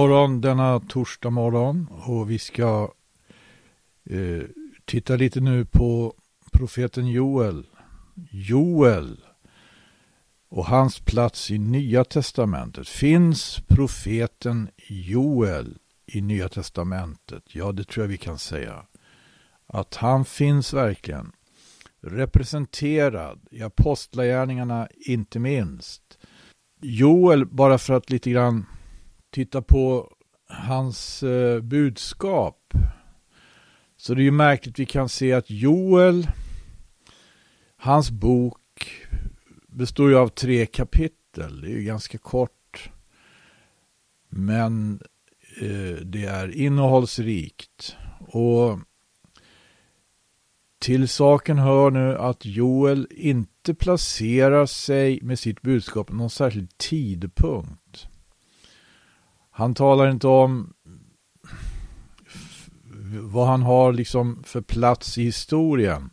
morgon denna torsdag morgon och vi ska eh, titta lite nu på profeten Joel. Joel och hans plats i Nya Testamentet. Finns profeten Joel i Nya Testamentet? Ja, det tror jag vi kan säga. Att han finns verkligen representerad i apostlagärningarna inte minst. Joel, bara för att lite grann titta på hans eh, budskap. Så det är ju märkligt, vi kan se att Joel, hans bok består ju av tre kapitel. Det är ju ganska kort. Men eh, det är innehållsrikt. Och till saken hör nu att Joel inte placerar sig med sitt budskap någon särskild tidpunkt. Han talar inte om vad han har liksom för plats i historien.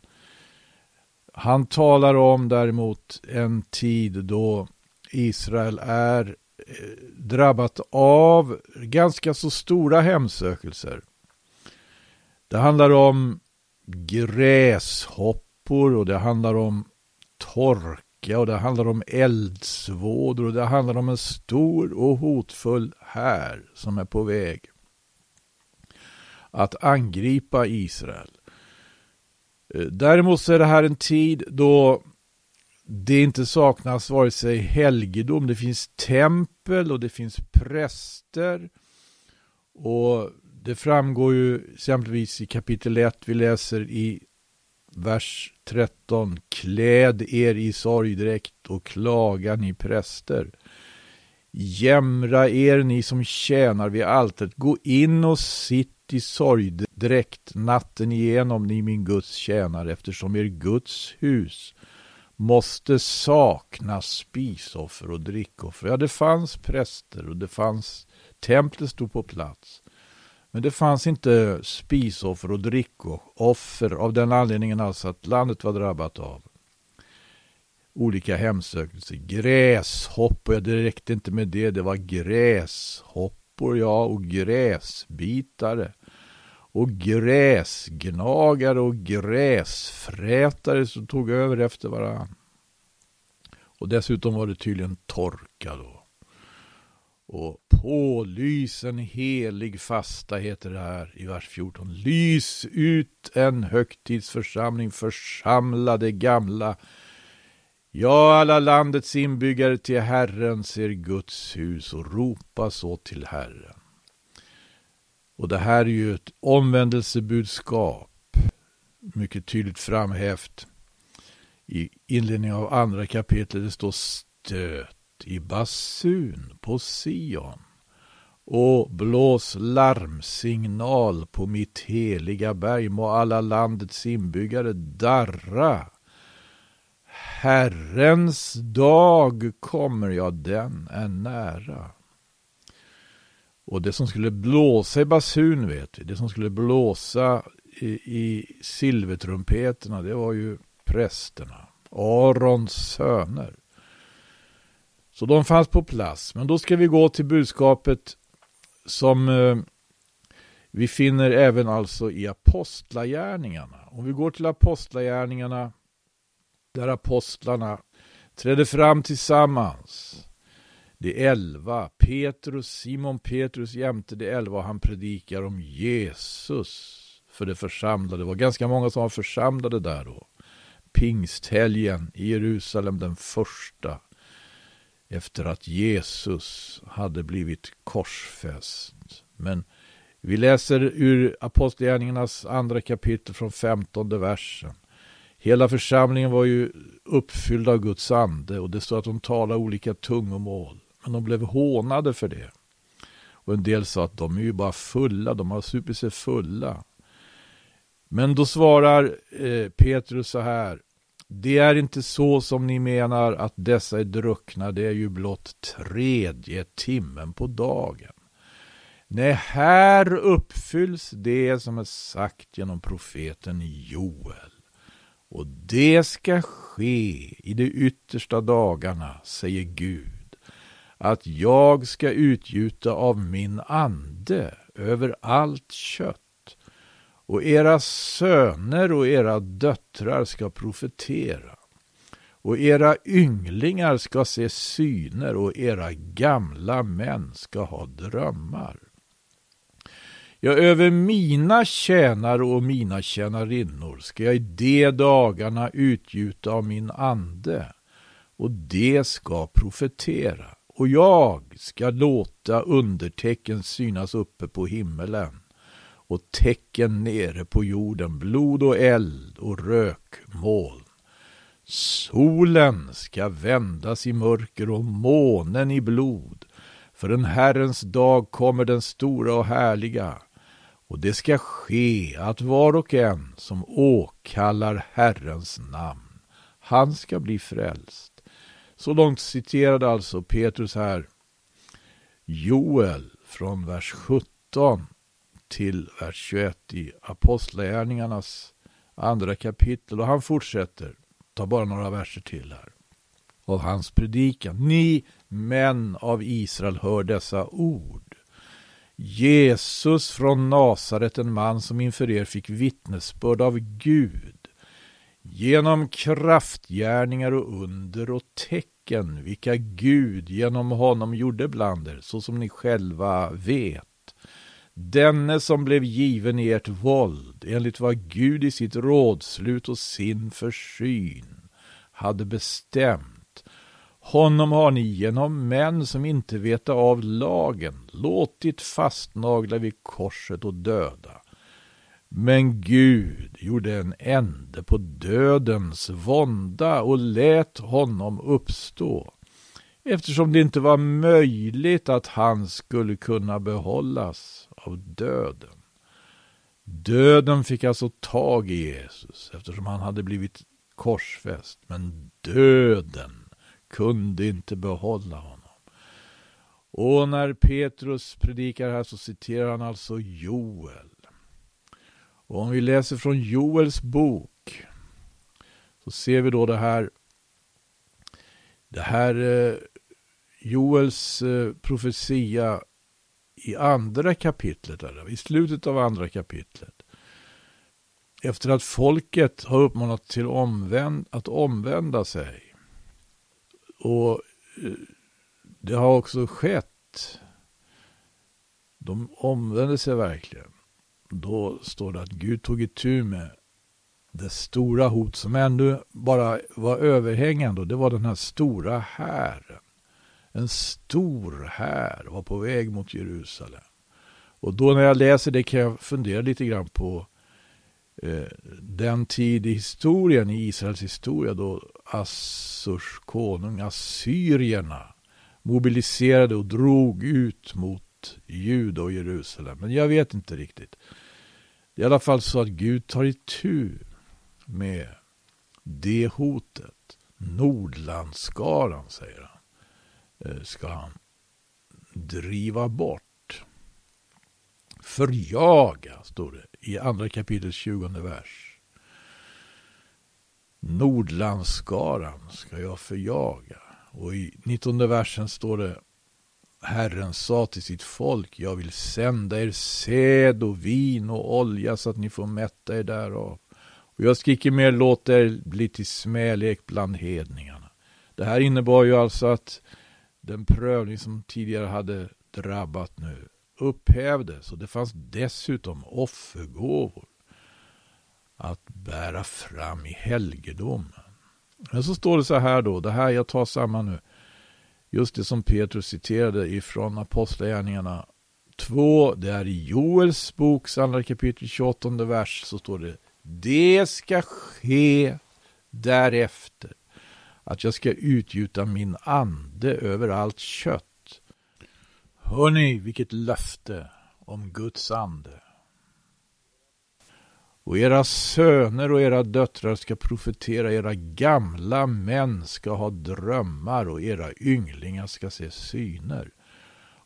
Han talar om däremot en tid då Israel är eh, drabbat av ganska så stora hemsökelser. Det handlar om gräshoppor och det handlar om torka och det handlar om eldsvådor och det handlar om en stor och hotfull här som är på väg att angripa Israel. Eh, däremot så är det här en tid då det inte saknas vare sig helgedom, det finns tempel och det finns präster. Och det framgår ju exempelvis i kapitel 1, vi läser i vers 13. Kläd er i sorgdräkt och klaga ni präster. Jämra er ni som tjänar vid altaret. Gå in och sitt i sorgdräkt natten igenom ni min Guds tjänare eftersom er Guds hus måste sakna spisoffer och drickoffer. Ja, det fanns präster och det fanns templet stod på plats. Men det fanns inte spisoffer och drickoffer av den anledningen alltså att landet var drabbat av olika hemsökelser. Gräshoppor, ja det räckte inte med det, det var gräshoppor ja och gräsbitare och gräsgnagare och gräsfrätare som tog över efter varann. Och dessutom var det tydligen torka då. Och pålys en helig fasta heter det här i vers 14. Lys ut en högtidsförsamling, församla det gamla. Ja, alla landets inbyggare till Herren ser Guds hus och ropa så till Herren. Och det här är ju ett omvändelsebudskap, mycket tydligt framhävt i inledningen av andra kapitlet. Det står stöt i basun på Sion och blås larmsignal på mitt heliga berg må alla landets inbyggare darra. Herrens dag kommer, ja den är nära. Och det som skulle blåsa i basun vet vi, det som skulle blåsa i, i silvertrumpeterna, det var ju prästerna, Arons söner. Så de fanns på plats. Men då ska vi gå till budskapet som eh, vi finner även alltså i apostlagärningarna. Om vi går till apostlagärningarna där apostlarna trädde fram tillsammans. De elva, Petrus, Simon Petrus jämte de elva, han predikar om Jesus för det församlade. Det var ganska många som var församlade där då. Pingsthelgen i Jerusalem den första efter att Jesus hade blivit korsfäst. Men vi läser ur Apostlagärningarnas andra kapitel från femtonde versen. Hela församlingen var ju uppfylld av Guds ande och det står att de talade olika tungomål. Men de blev hånade för det. Och en del sa att de är ju bara fulla, de har supit sig fulla. Men då svarar eh, Petrus så här. Det är inte så som ni menar att dessa är druckna, det är ju blott tredje timmen på dagen. Nej, här uppfylls det som är sagt genom profeten Joel. Och det ska ske i de yttersta dagarna, säger Gud, att jag ska utgjuta av min ande över allt kött. Och era söner och era döttrar ska profetera. Och era ynglingar ska se syner och era gamla män ska ha drömmar. Ja, över mina tjänare och mina tjänarinnor ska jag i de dagarna utgjuta av min ande, och de ska profetera. Och jag ska låta undertecken synas uppe på himmelen och tecken nere på jorden, blod och eld och rökmoln. Solen ska vändas i mörker och månen i blod, för en Herrens dag kommer den stora och härliga. Och det ska ske att var och en som åkallar Herrens namn, han ska bli frälst. Så långt citerade alltså Petrus här Joel från vers 17 till vers 21 i Apostlagärningarnas andra kapitel. Och han fortsätter, ta bara några verser till här, av hans predikan. Ni män av Israel hör dessa ord. Jesus från Nasaret, en man som inför er fick vittnesbörd av Gud genom kraftgärningar och under och tecken, vilka Gud genom honom gjorde bland er, så som ni själva vet. Denne som blev given i ert våld, enligt vad Gud i sitt rådslut och sin försyn hade bestämt. Honom har ni genom män som inte veta av lagen låtit fastnagla vid korset och döda. Men Gud gjorde en ände på dödens vånda och lät honom uppstå eftersom det inte var möjligt att han skulle kunna behållas av döden. Döden fick alltså tag i Jesus eftersom han hade blivit korsfäst. Men döden kunde inte behålla honom. Och när Petrus predikar här så citerar han alltså Joel. Och om vi läser från Joels bok så ser vi då det här det här eh, Joels eh, profetia i andra kapitlet, eller, i slutet av andra kapitlet. Efter att folket har uppmanat till omvänd, att omvända sig. Och eh, det har också skett. De omvände sig verkligen. Då står det att Gud tog itu med det stora hot som ännu bara var överhängande. Och det var den här stora hären en stor här var på väg mot Jerusalem. Och då när jag läser det kan jag fundera lite grann på eh, den tid i historien, i Israels historia, då Assurs konung, assyrierna, mobiliserade och drog ut mot Juda och Jerusalem. Men jag vet inte riktigt. Det är i alla fall så att Gud tar itu med det hotet. Nordlandsskaran, säger han. Eh, ska han driva bort. Förjaga, står det i andra kapitels 20 vers. Nordlandsskaran ska jag förjaga. Och i 19 versen står det Herren sa till sitt folk, jag vill sända er säd och vin och olja så att ni får mätta er därav. Och jag ska icke mer låta er bli till smälek bland hedningarna. Det här innebar ju alltså att den prövning som tidigare hade drabbat nu upphävdes och det fanns dessutom offergåvor att bära fram i helgedomen. Men så står det så här då, det här jag tar samman nu, just det som Petrus citerade ifrån Apostlagärningarna 2, det är i Joels boks andra kapitel 28 vers, så står det Det ska ske därefter att jag ska utgjuta min ande över allt kött. Hör ni vilket löfte om Guds ande? Och era söner och era döttrar ska profetera, era gamla män ska ha drömmar och era ynglingar ska se syner.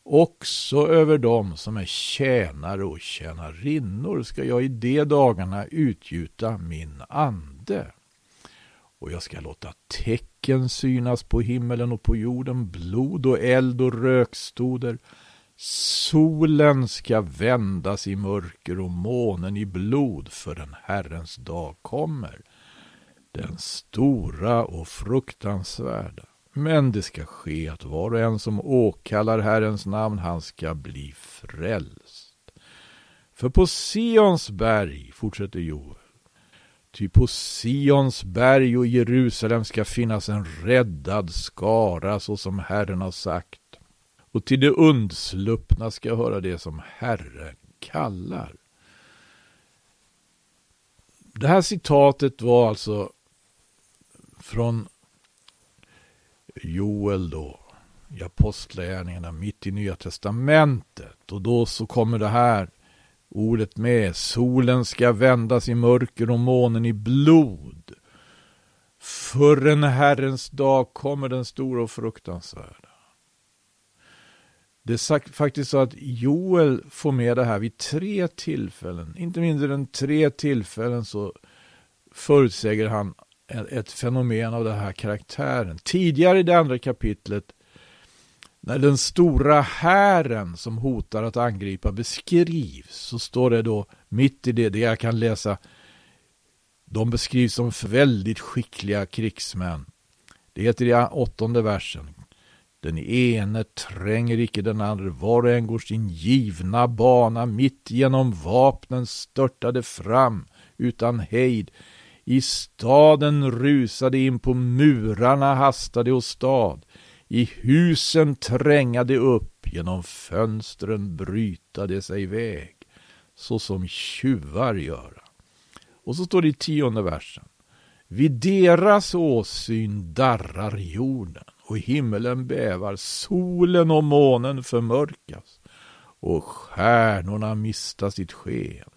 Också över dem som är tjänare och tjänarinnor ska jag i de dagarna utgjuta min ande och jag ska låta tecken synas på himmelen och på jorden, blod och eld och rökstoder. Solen ska vändas i mörker och månen i blod, för den Herrens dag kommer, den stora och fruktansvärda. Men det ska ske att var och en som åkallar Herrens namn, han ska bli frälst. För på Sions berg, fortsätter Joel, Ty på Sions berg och Jerusalem ska finnas en räddad skara så som Herren har sagt. Och till det undsluppna ska höra det som Herren kallar. Det här citatet var alltså från Joel då, i Apostlagärningarna mitt i Nya Testamentet. Och då så kommer det här ordet med. Solen ska vändas i mörker och månen i blod. Förrän Herrens dag kommer den stora och fruktansvärda. Det är faktiskt så att Joel får med det här vid tre tillfällen. Inte mindre än tre tillfällen så förutsäger han ett fenomen av den här karaktären. Tidigare i det andra kapitlet när den stora hären som hotar att angripa beskrivs så står det då mitt i det, det jag kan läsa. De beskrivs som väldigt skickliga krigsmän. Det heter i åttonde versen. Den ene tränger icke den andra, var och en går sin givna bana, mitt genom vapnen störtade fram utan hejd. I staden rusade in på murarna hastade och stad. I husen tränga de upp, genom fönstren bryta de sig väg, så som tjuvar göra. Och så står det i tionde versen. Vid deras åsyn darrar jorden och himmelen bävar, solen och månen förmörkas och stjärnorna mista sitt sken.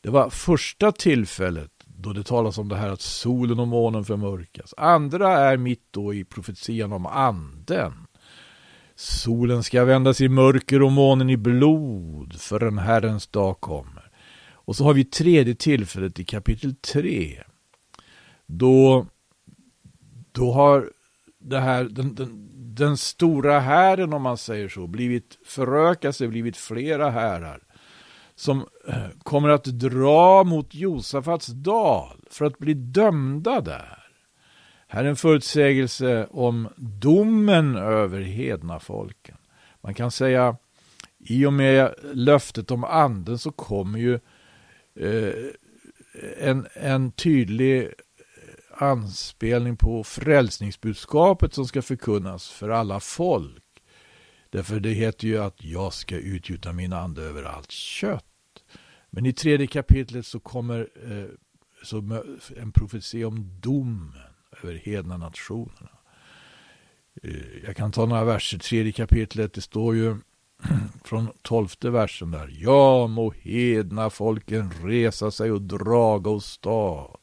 Det var första tillfället då det talas om det här att solen och månen förmörkas. Andra är mitt då i profetian om anden. Solen ska vändas i mörker och månen i blod för en Herrens dag kommer. Och så har vi tredje tillfället i kapitel 3. Då, då har det här, den, den, den stora hären om man säger så, blivit förökat sig, blivit flera härar som eh, kommer att dra mot Josafats dal för att bli dömda där. Här är en förutsägelse om domen över hedna folken. Man kan säga i och med löftet om anden så kommer ju eh, en, en tydlig eh, anspelning på frälsningsbudskapet som ska förkunnas för alla folk. Därför det heter ju att jag ska utgjuta min ande över allt kött. Men i tredje kapitlet så kommer eh, så en profetia om domen över hedna nationerna. Eh, jag kan ta några verser, tredje kapitlet, det står ju från tolfte versen där. Ja, må hedna folken resa sig och draga och stad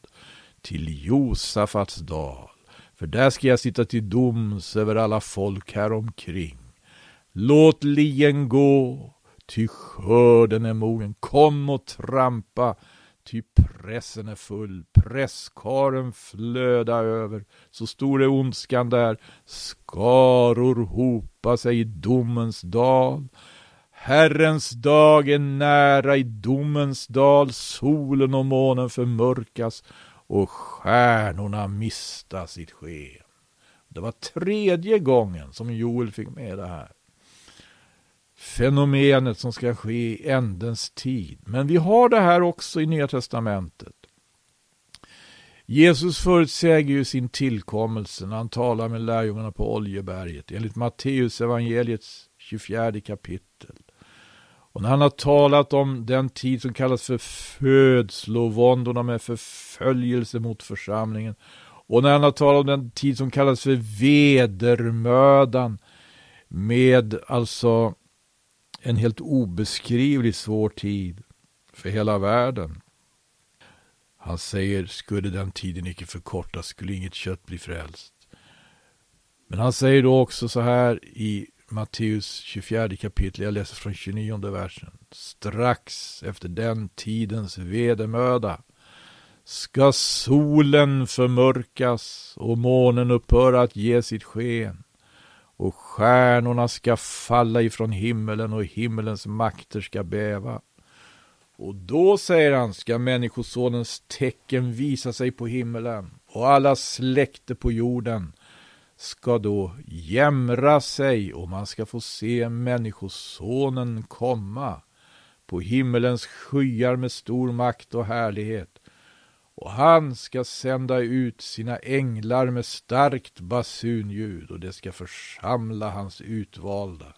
till Josafats dal. För där ska jag sitta till doms över alla folk här omkring. Låt lien gå, ty skörden är mogen. Kom och trampa, ty pressen är full. Presskaren flöda över, så stor är ondskan där. Skaror hopa sig i domens dal. Herrens dag är nära i domens dal, solen och månen förmörkas och stjärnorna mista sitt sken. Det var tredje gången som Joel fick med det här fenomenet som ska ske i ändens tid. Men vi har det här också i Nya Testamentet. Jesus förutsäger ju sin tillkommelse när han talar med lärjungarna på Oljeberget enligt Matteus evangeliets 24 kapitel. Och när han har talat om den tid som kallas för födslovåndorna med förföljelse mot församlingen och när han har talat om den tid som kallas för vedermödan med alltså en helt obeskrivligt svår tid för hela världen. Han säger, skulle den tiden icke förkortas skulle inget kött bli frälst. Men han säger då också så här i Matteus 24 kapitel, jag läser från 29 versen. Strax efter den tidens vedermöda ska solen förmörkas och månen upphöra att ge sitt sken och stjärnorna ska falla ifrån himmelen och himmelens makter ska bäva. Och då, säger han, ska Människosonens tecken visa sig på himmelen och alla släkter på jorden ska då jämra sig och man ska få se Människosonen komma på himmelens skyar med stor makt och härlighet. Och han ska sända ut sina änglar med starkt basunljud och det ska församla hans utvalda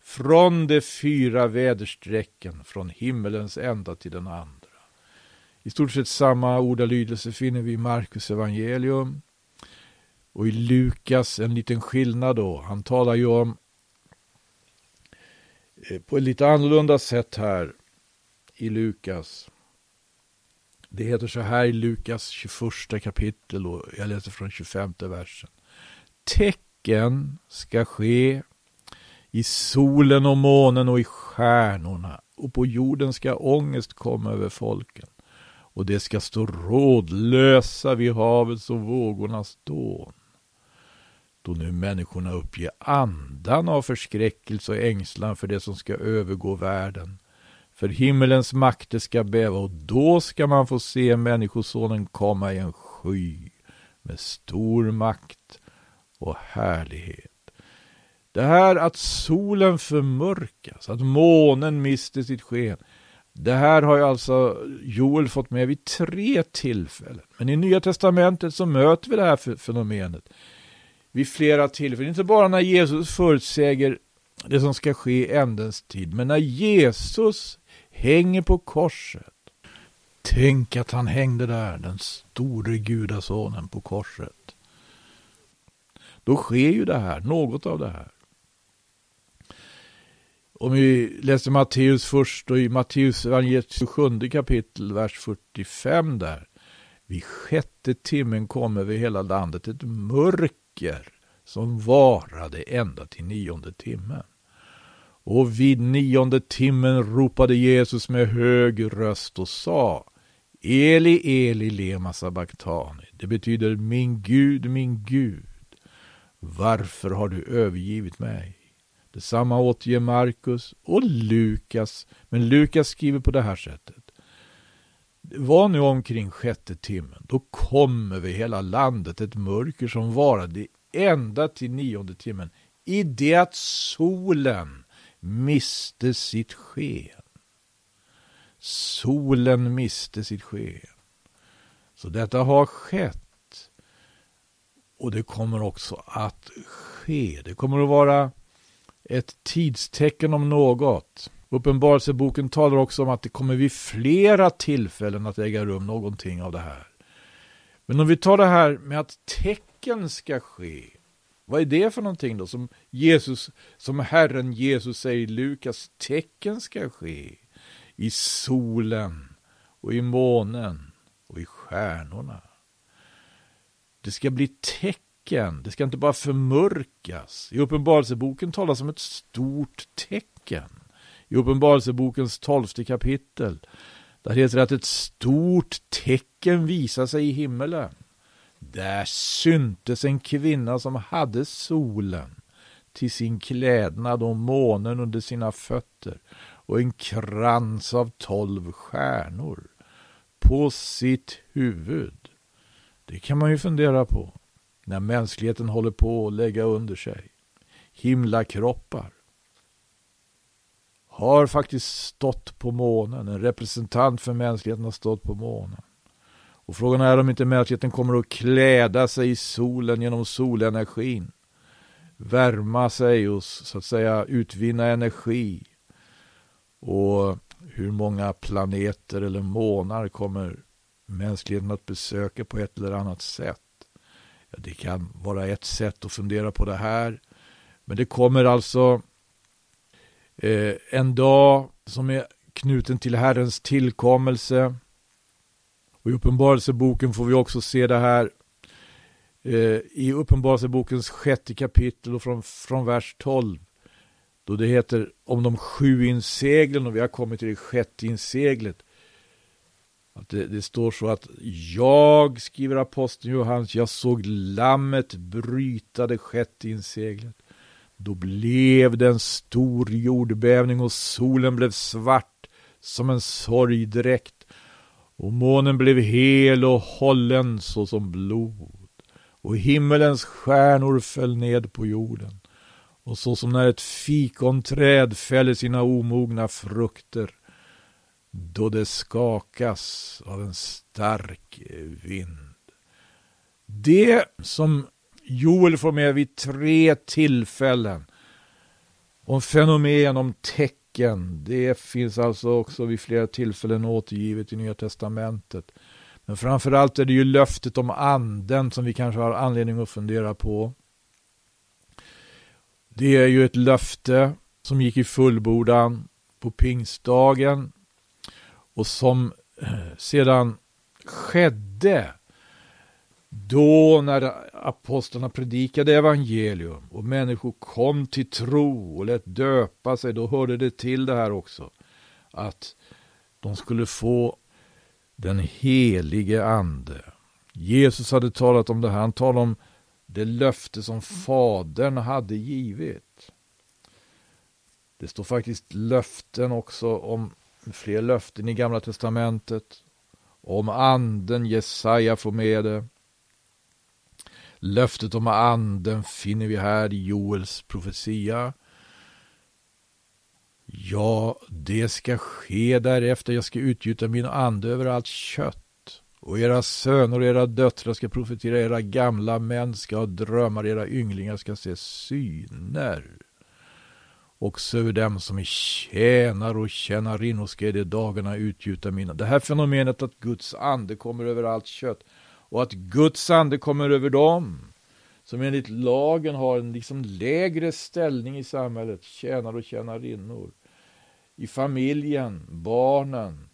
från de fyra väderstrecken från himmelens ända till den andra. I stort sett samma ordalydelse finner vi i Markus evangelium och i Lukas en liten skillnad då. Han talar ju om eh, på ett lite annorlunda sätt här i Lukas. Det heter så här i Lukas 21 kapitel och jag läser från 25 versen. Tecken ska ske i solen och månen och i stjärnorna och på jorden ska ångest komma över folken och det ska stå rådlösa vid havets och vågornas dån. Då nu människorna uppger andan av förskräckelse och ängslan för det som ska övergå världen. För himmelens makter ska bäva och då ska man få se Människosonen komma i en sky med stor makt och härlighet. Det här att solen förmörkas, att månen mister sitt sken. Det här har ju alltså Joel fått med vid tre tillfällen. Men i Nya Testamentet så möter vi det här fenomenet vid flera tillfällen. Inte bara när Jesus förutsäger det som ska ske i ändens tid, men när Jesus hänger på korset. Tänk att han hängde där, den store gudasonen på korset. Då sker ju det här, något av det här. Om vi läser Matteus först och i Matteus evangeliet 27 kapitel, vers 45 där. Vid sjätte timmen kom över hela landet ett mörker som varade ända till nionde timmen. Och vid nionde timmen ropade Jesus med hög röst och sa Eli, Eli, lema sabachthani. Det betyder min Gud, min Gud. Varför har du övergivit mig? Detsamma återger Markus och Lukas. Men Lukas skriver på det här sättet. Det var nu omkring sjätte timmen. Då kom över hela landet ett mörker som varade ända till nionde timmen. I det att solen miste sitt sken. Solen miste sitt sken. Så detta har skett. Och det kommer också att ske. Det kommer att vara ett tidstecken om något. Uppenbarelseboken talar också om att det kommer vid flera tillfällen att äga rum någonting av det här. Men om vi tar det här med att tecken ska ske. Vad är det för någonting då som Jesus, som Herren Jesus säger i Lukas, tecken ska ske i solen och i månen och i stjärnorna. Det ska bli tecken. Det ska inte bara förmörkas. I Uppenbarelseboken talas om ett stort tecken. I Uppenbarelsebokens tolfte kapitel. Där heter det att ett stort tecken visar sig i himmelen. Där syntes en kvinna som hade solen till sin klädnad och månen under sina fötter och en krans av tolv stjärnor på sitt huvud. Det kan man ju fundera på när mänskligheten håller på att lägga under sig. Himlakroppar har faktiskt stått på månen. En representant för mänskligheten har stått på månen. Och frågan är om inte mänskligheten kommer att kläda sig i solen genom solenergin. Värma sig och så att säga utvinna energi. Och hur många planeter eller månar kommer mänskligheten att besöka på ett eller annat sätt. Det kan vara ett sätt att fundera på det här. Men det kommer alltså eh, en dag som är knuten till Herrens tillkommelse. Och I Uppenbarelseboken får vi också se det här eh, i Uppenbarelsebokens sjätte kapitel och från, från vers 12. Då det heter om de sju inseglen och vi har kommit till det sjätte inseglet. Att det, det, står så att jag, skriver aposteln Johannes, jag såg lammet bryta det sjätte inseglet. Då blev det en stor jordbävning och solen blev svart som en sorgdräkt och månen blev hel och hållen såsom blod och himmelens stjärnor föll ned på jorden och såsom när ett fikonträd fäller sina omogna frukter då det skakas av en stark vind. Det som Joel får med vid tre tillfällen om fenomen, om tecken, det finns alltså också vid flera tillfällen återgivet i Nya Testamentet. Men framförallt är det ju löftet om anden som vi kanske har anledning att fundera på. Det är ju ett löfte som gick i fullbordan på pingstdagen och som eh, sedan skedde då när apostlarna predikade evangelium och människor kom till tro och lät döpa sig, då hörde det till det här också. Att de skulle få den helige ande. Jesus hade talat om det här, han talade om det löfte som Fadern hade givit. Det står faktiskt löften också om fler löften i Gamla Testamentet. Om anden, Jesaja får med det. Löftet om anden finner vi här i Joels profetia. Ja, det ska ske därefter. Jag ska utgjuta min ande över allt kött. Och era söner och era döttrar ska profetera, era gamla män ska ha drömmar, era ynglingar ska se syner. Också över dem som är tjänar och tjänarinnor ska i de dagarna utgjuta mina. Det här fenomenet att Guds ande kommer över allt kött och att Guds ande kommer över dem som enligt lagen har en liksom lägre ställning i samhället, tjänare och tjänarinnor, i familjen, barnen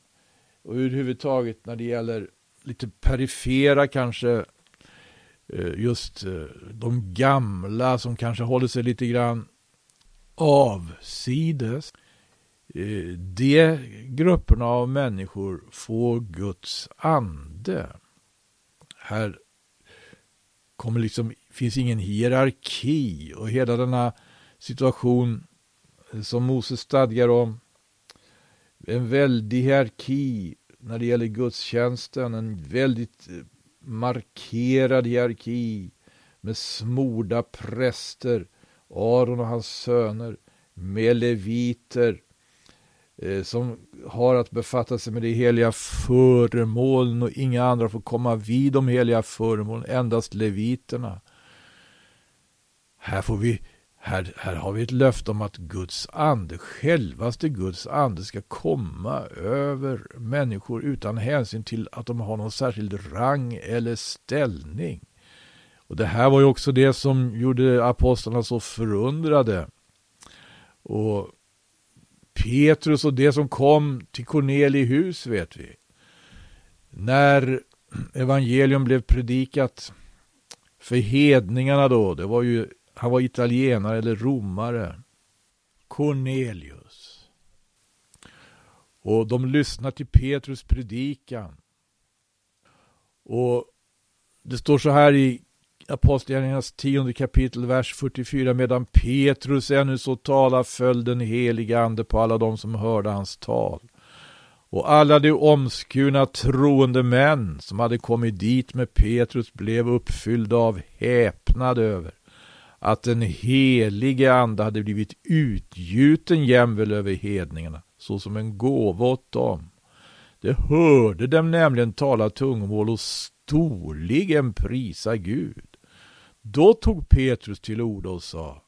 och överhuvudtaget när det gäller lite perifera kanske, eh, just eh, de gamla som kanske håller sig lite grann avsides. Eh, de grupperna av människor får Guds ande. Här kommer liksom, finns ingen hierarki och hela denna situation som Moses stadgar om. En väldig hierarki när det gäller gudstjänsten. En väldigt markerad hierarki med smorda präster Aron och hans söner, med leviter Eh, som har att befatta sig med de heliga föremålen och inga andra får komma vid de heliga föremålen, endast leviterna. Här får vi här, här har vi ett löfte om att Guds ande, självaste Guds ande, ska komma över människor utan hänsyn till att de har någon särskild rang eller ställning. Och det här var ju också det som gjorde apostlarna så förundrade. Och Petrus och det som kom till Cornelius vet vi. När evangelium blev predikat för hedningarna då, det var ju, han var italienare eller romare. Cornelius. Och de lyssnade till Petrus predikan. Och det står så här i Apostlagärningarnas tionde kapitel, vers 44. Medan Petrus ännu så talar föll den helige ande på alla de som hörde hans tal. Och alla de omskurna troende män som hade kommit dit med Petrus blev uppfyllda av häpnad över att den helige ande hade blivit utgjuten jämväl över hedningarna, såsom en gåva åt dem. De hörde dem nämligen tala tungomål och storligen prisa Gud. Då tog Petrus till orda och sa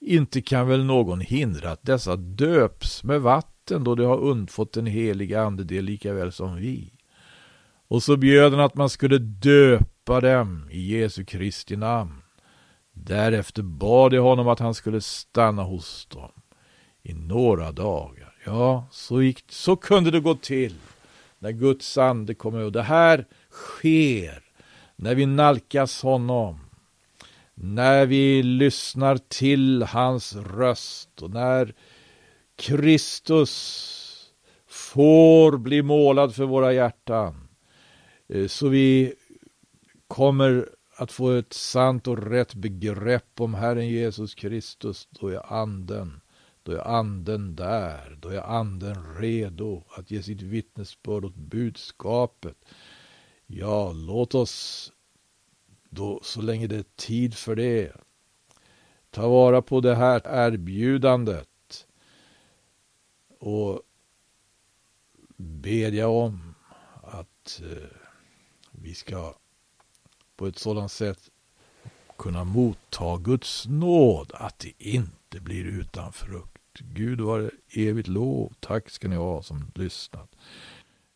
Inte kan väl någon hindra att dessa döps med vatten då de har undfått den heliga ande det lika väl som vi. Och så bjöd han att man skulle döpa dem i Jesu Kristi namn. Därefter bad de honom att han skulle stanna hos dem i några dagar. Ja, så, gick, så kunde det gå till när Guds ande kom över. Det här sker när vi nalkas honom när vi lyssnar till hans röst och när Kristus får bli målad för våra hjärtan. Eh, så vi kommer att få ett sant och rätt begrepp om Herren Jesus Kristus, då är anden, då är anden där, då är anden redo att ge sitt vittnesbörd åt budskapet. Ja, låt oss då, så länge det är tid för det, ta vara på det här erbjudandet och bedja om att eh, vi ska på ett sådant sätt kunna motta Guds nåd att det inte blir utan frukt. Gud var evigt lov. Tack ska ni ha som lyssnat.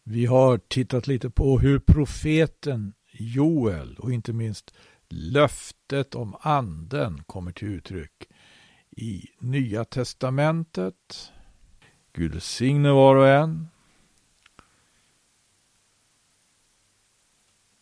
Vi har tittat lite på hur profeten Joel och inte minst löftet om anden kommer till uttryck i Nya testamentet. Gud välsigne var och en.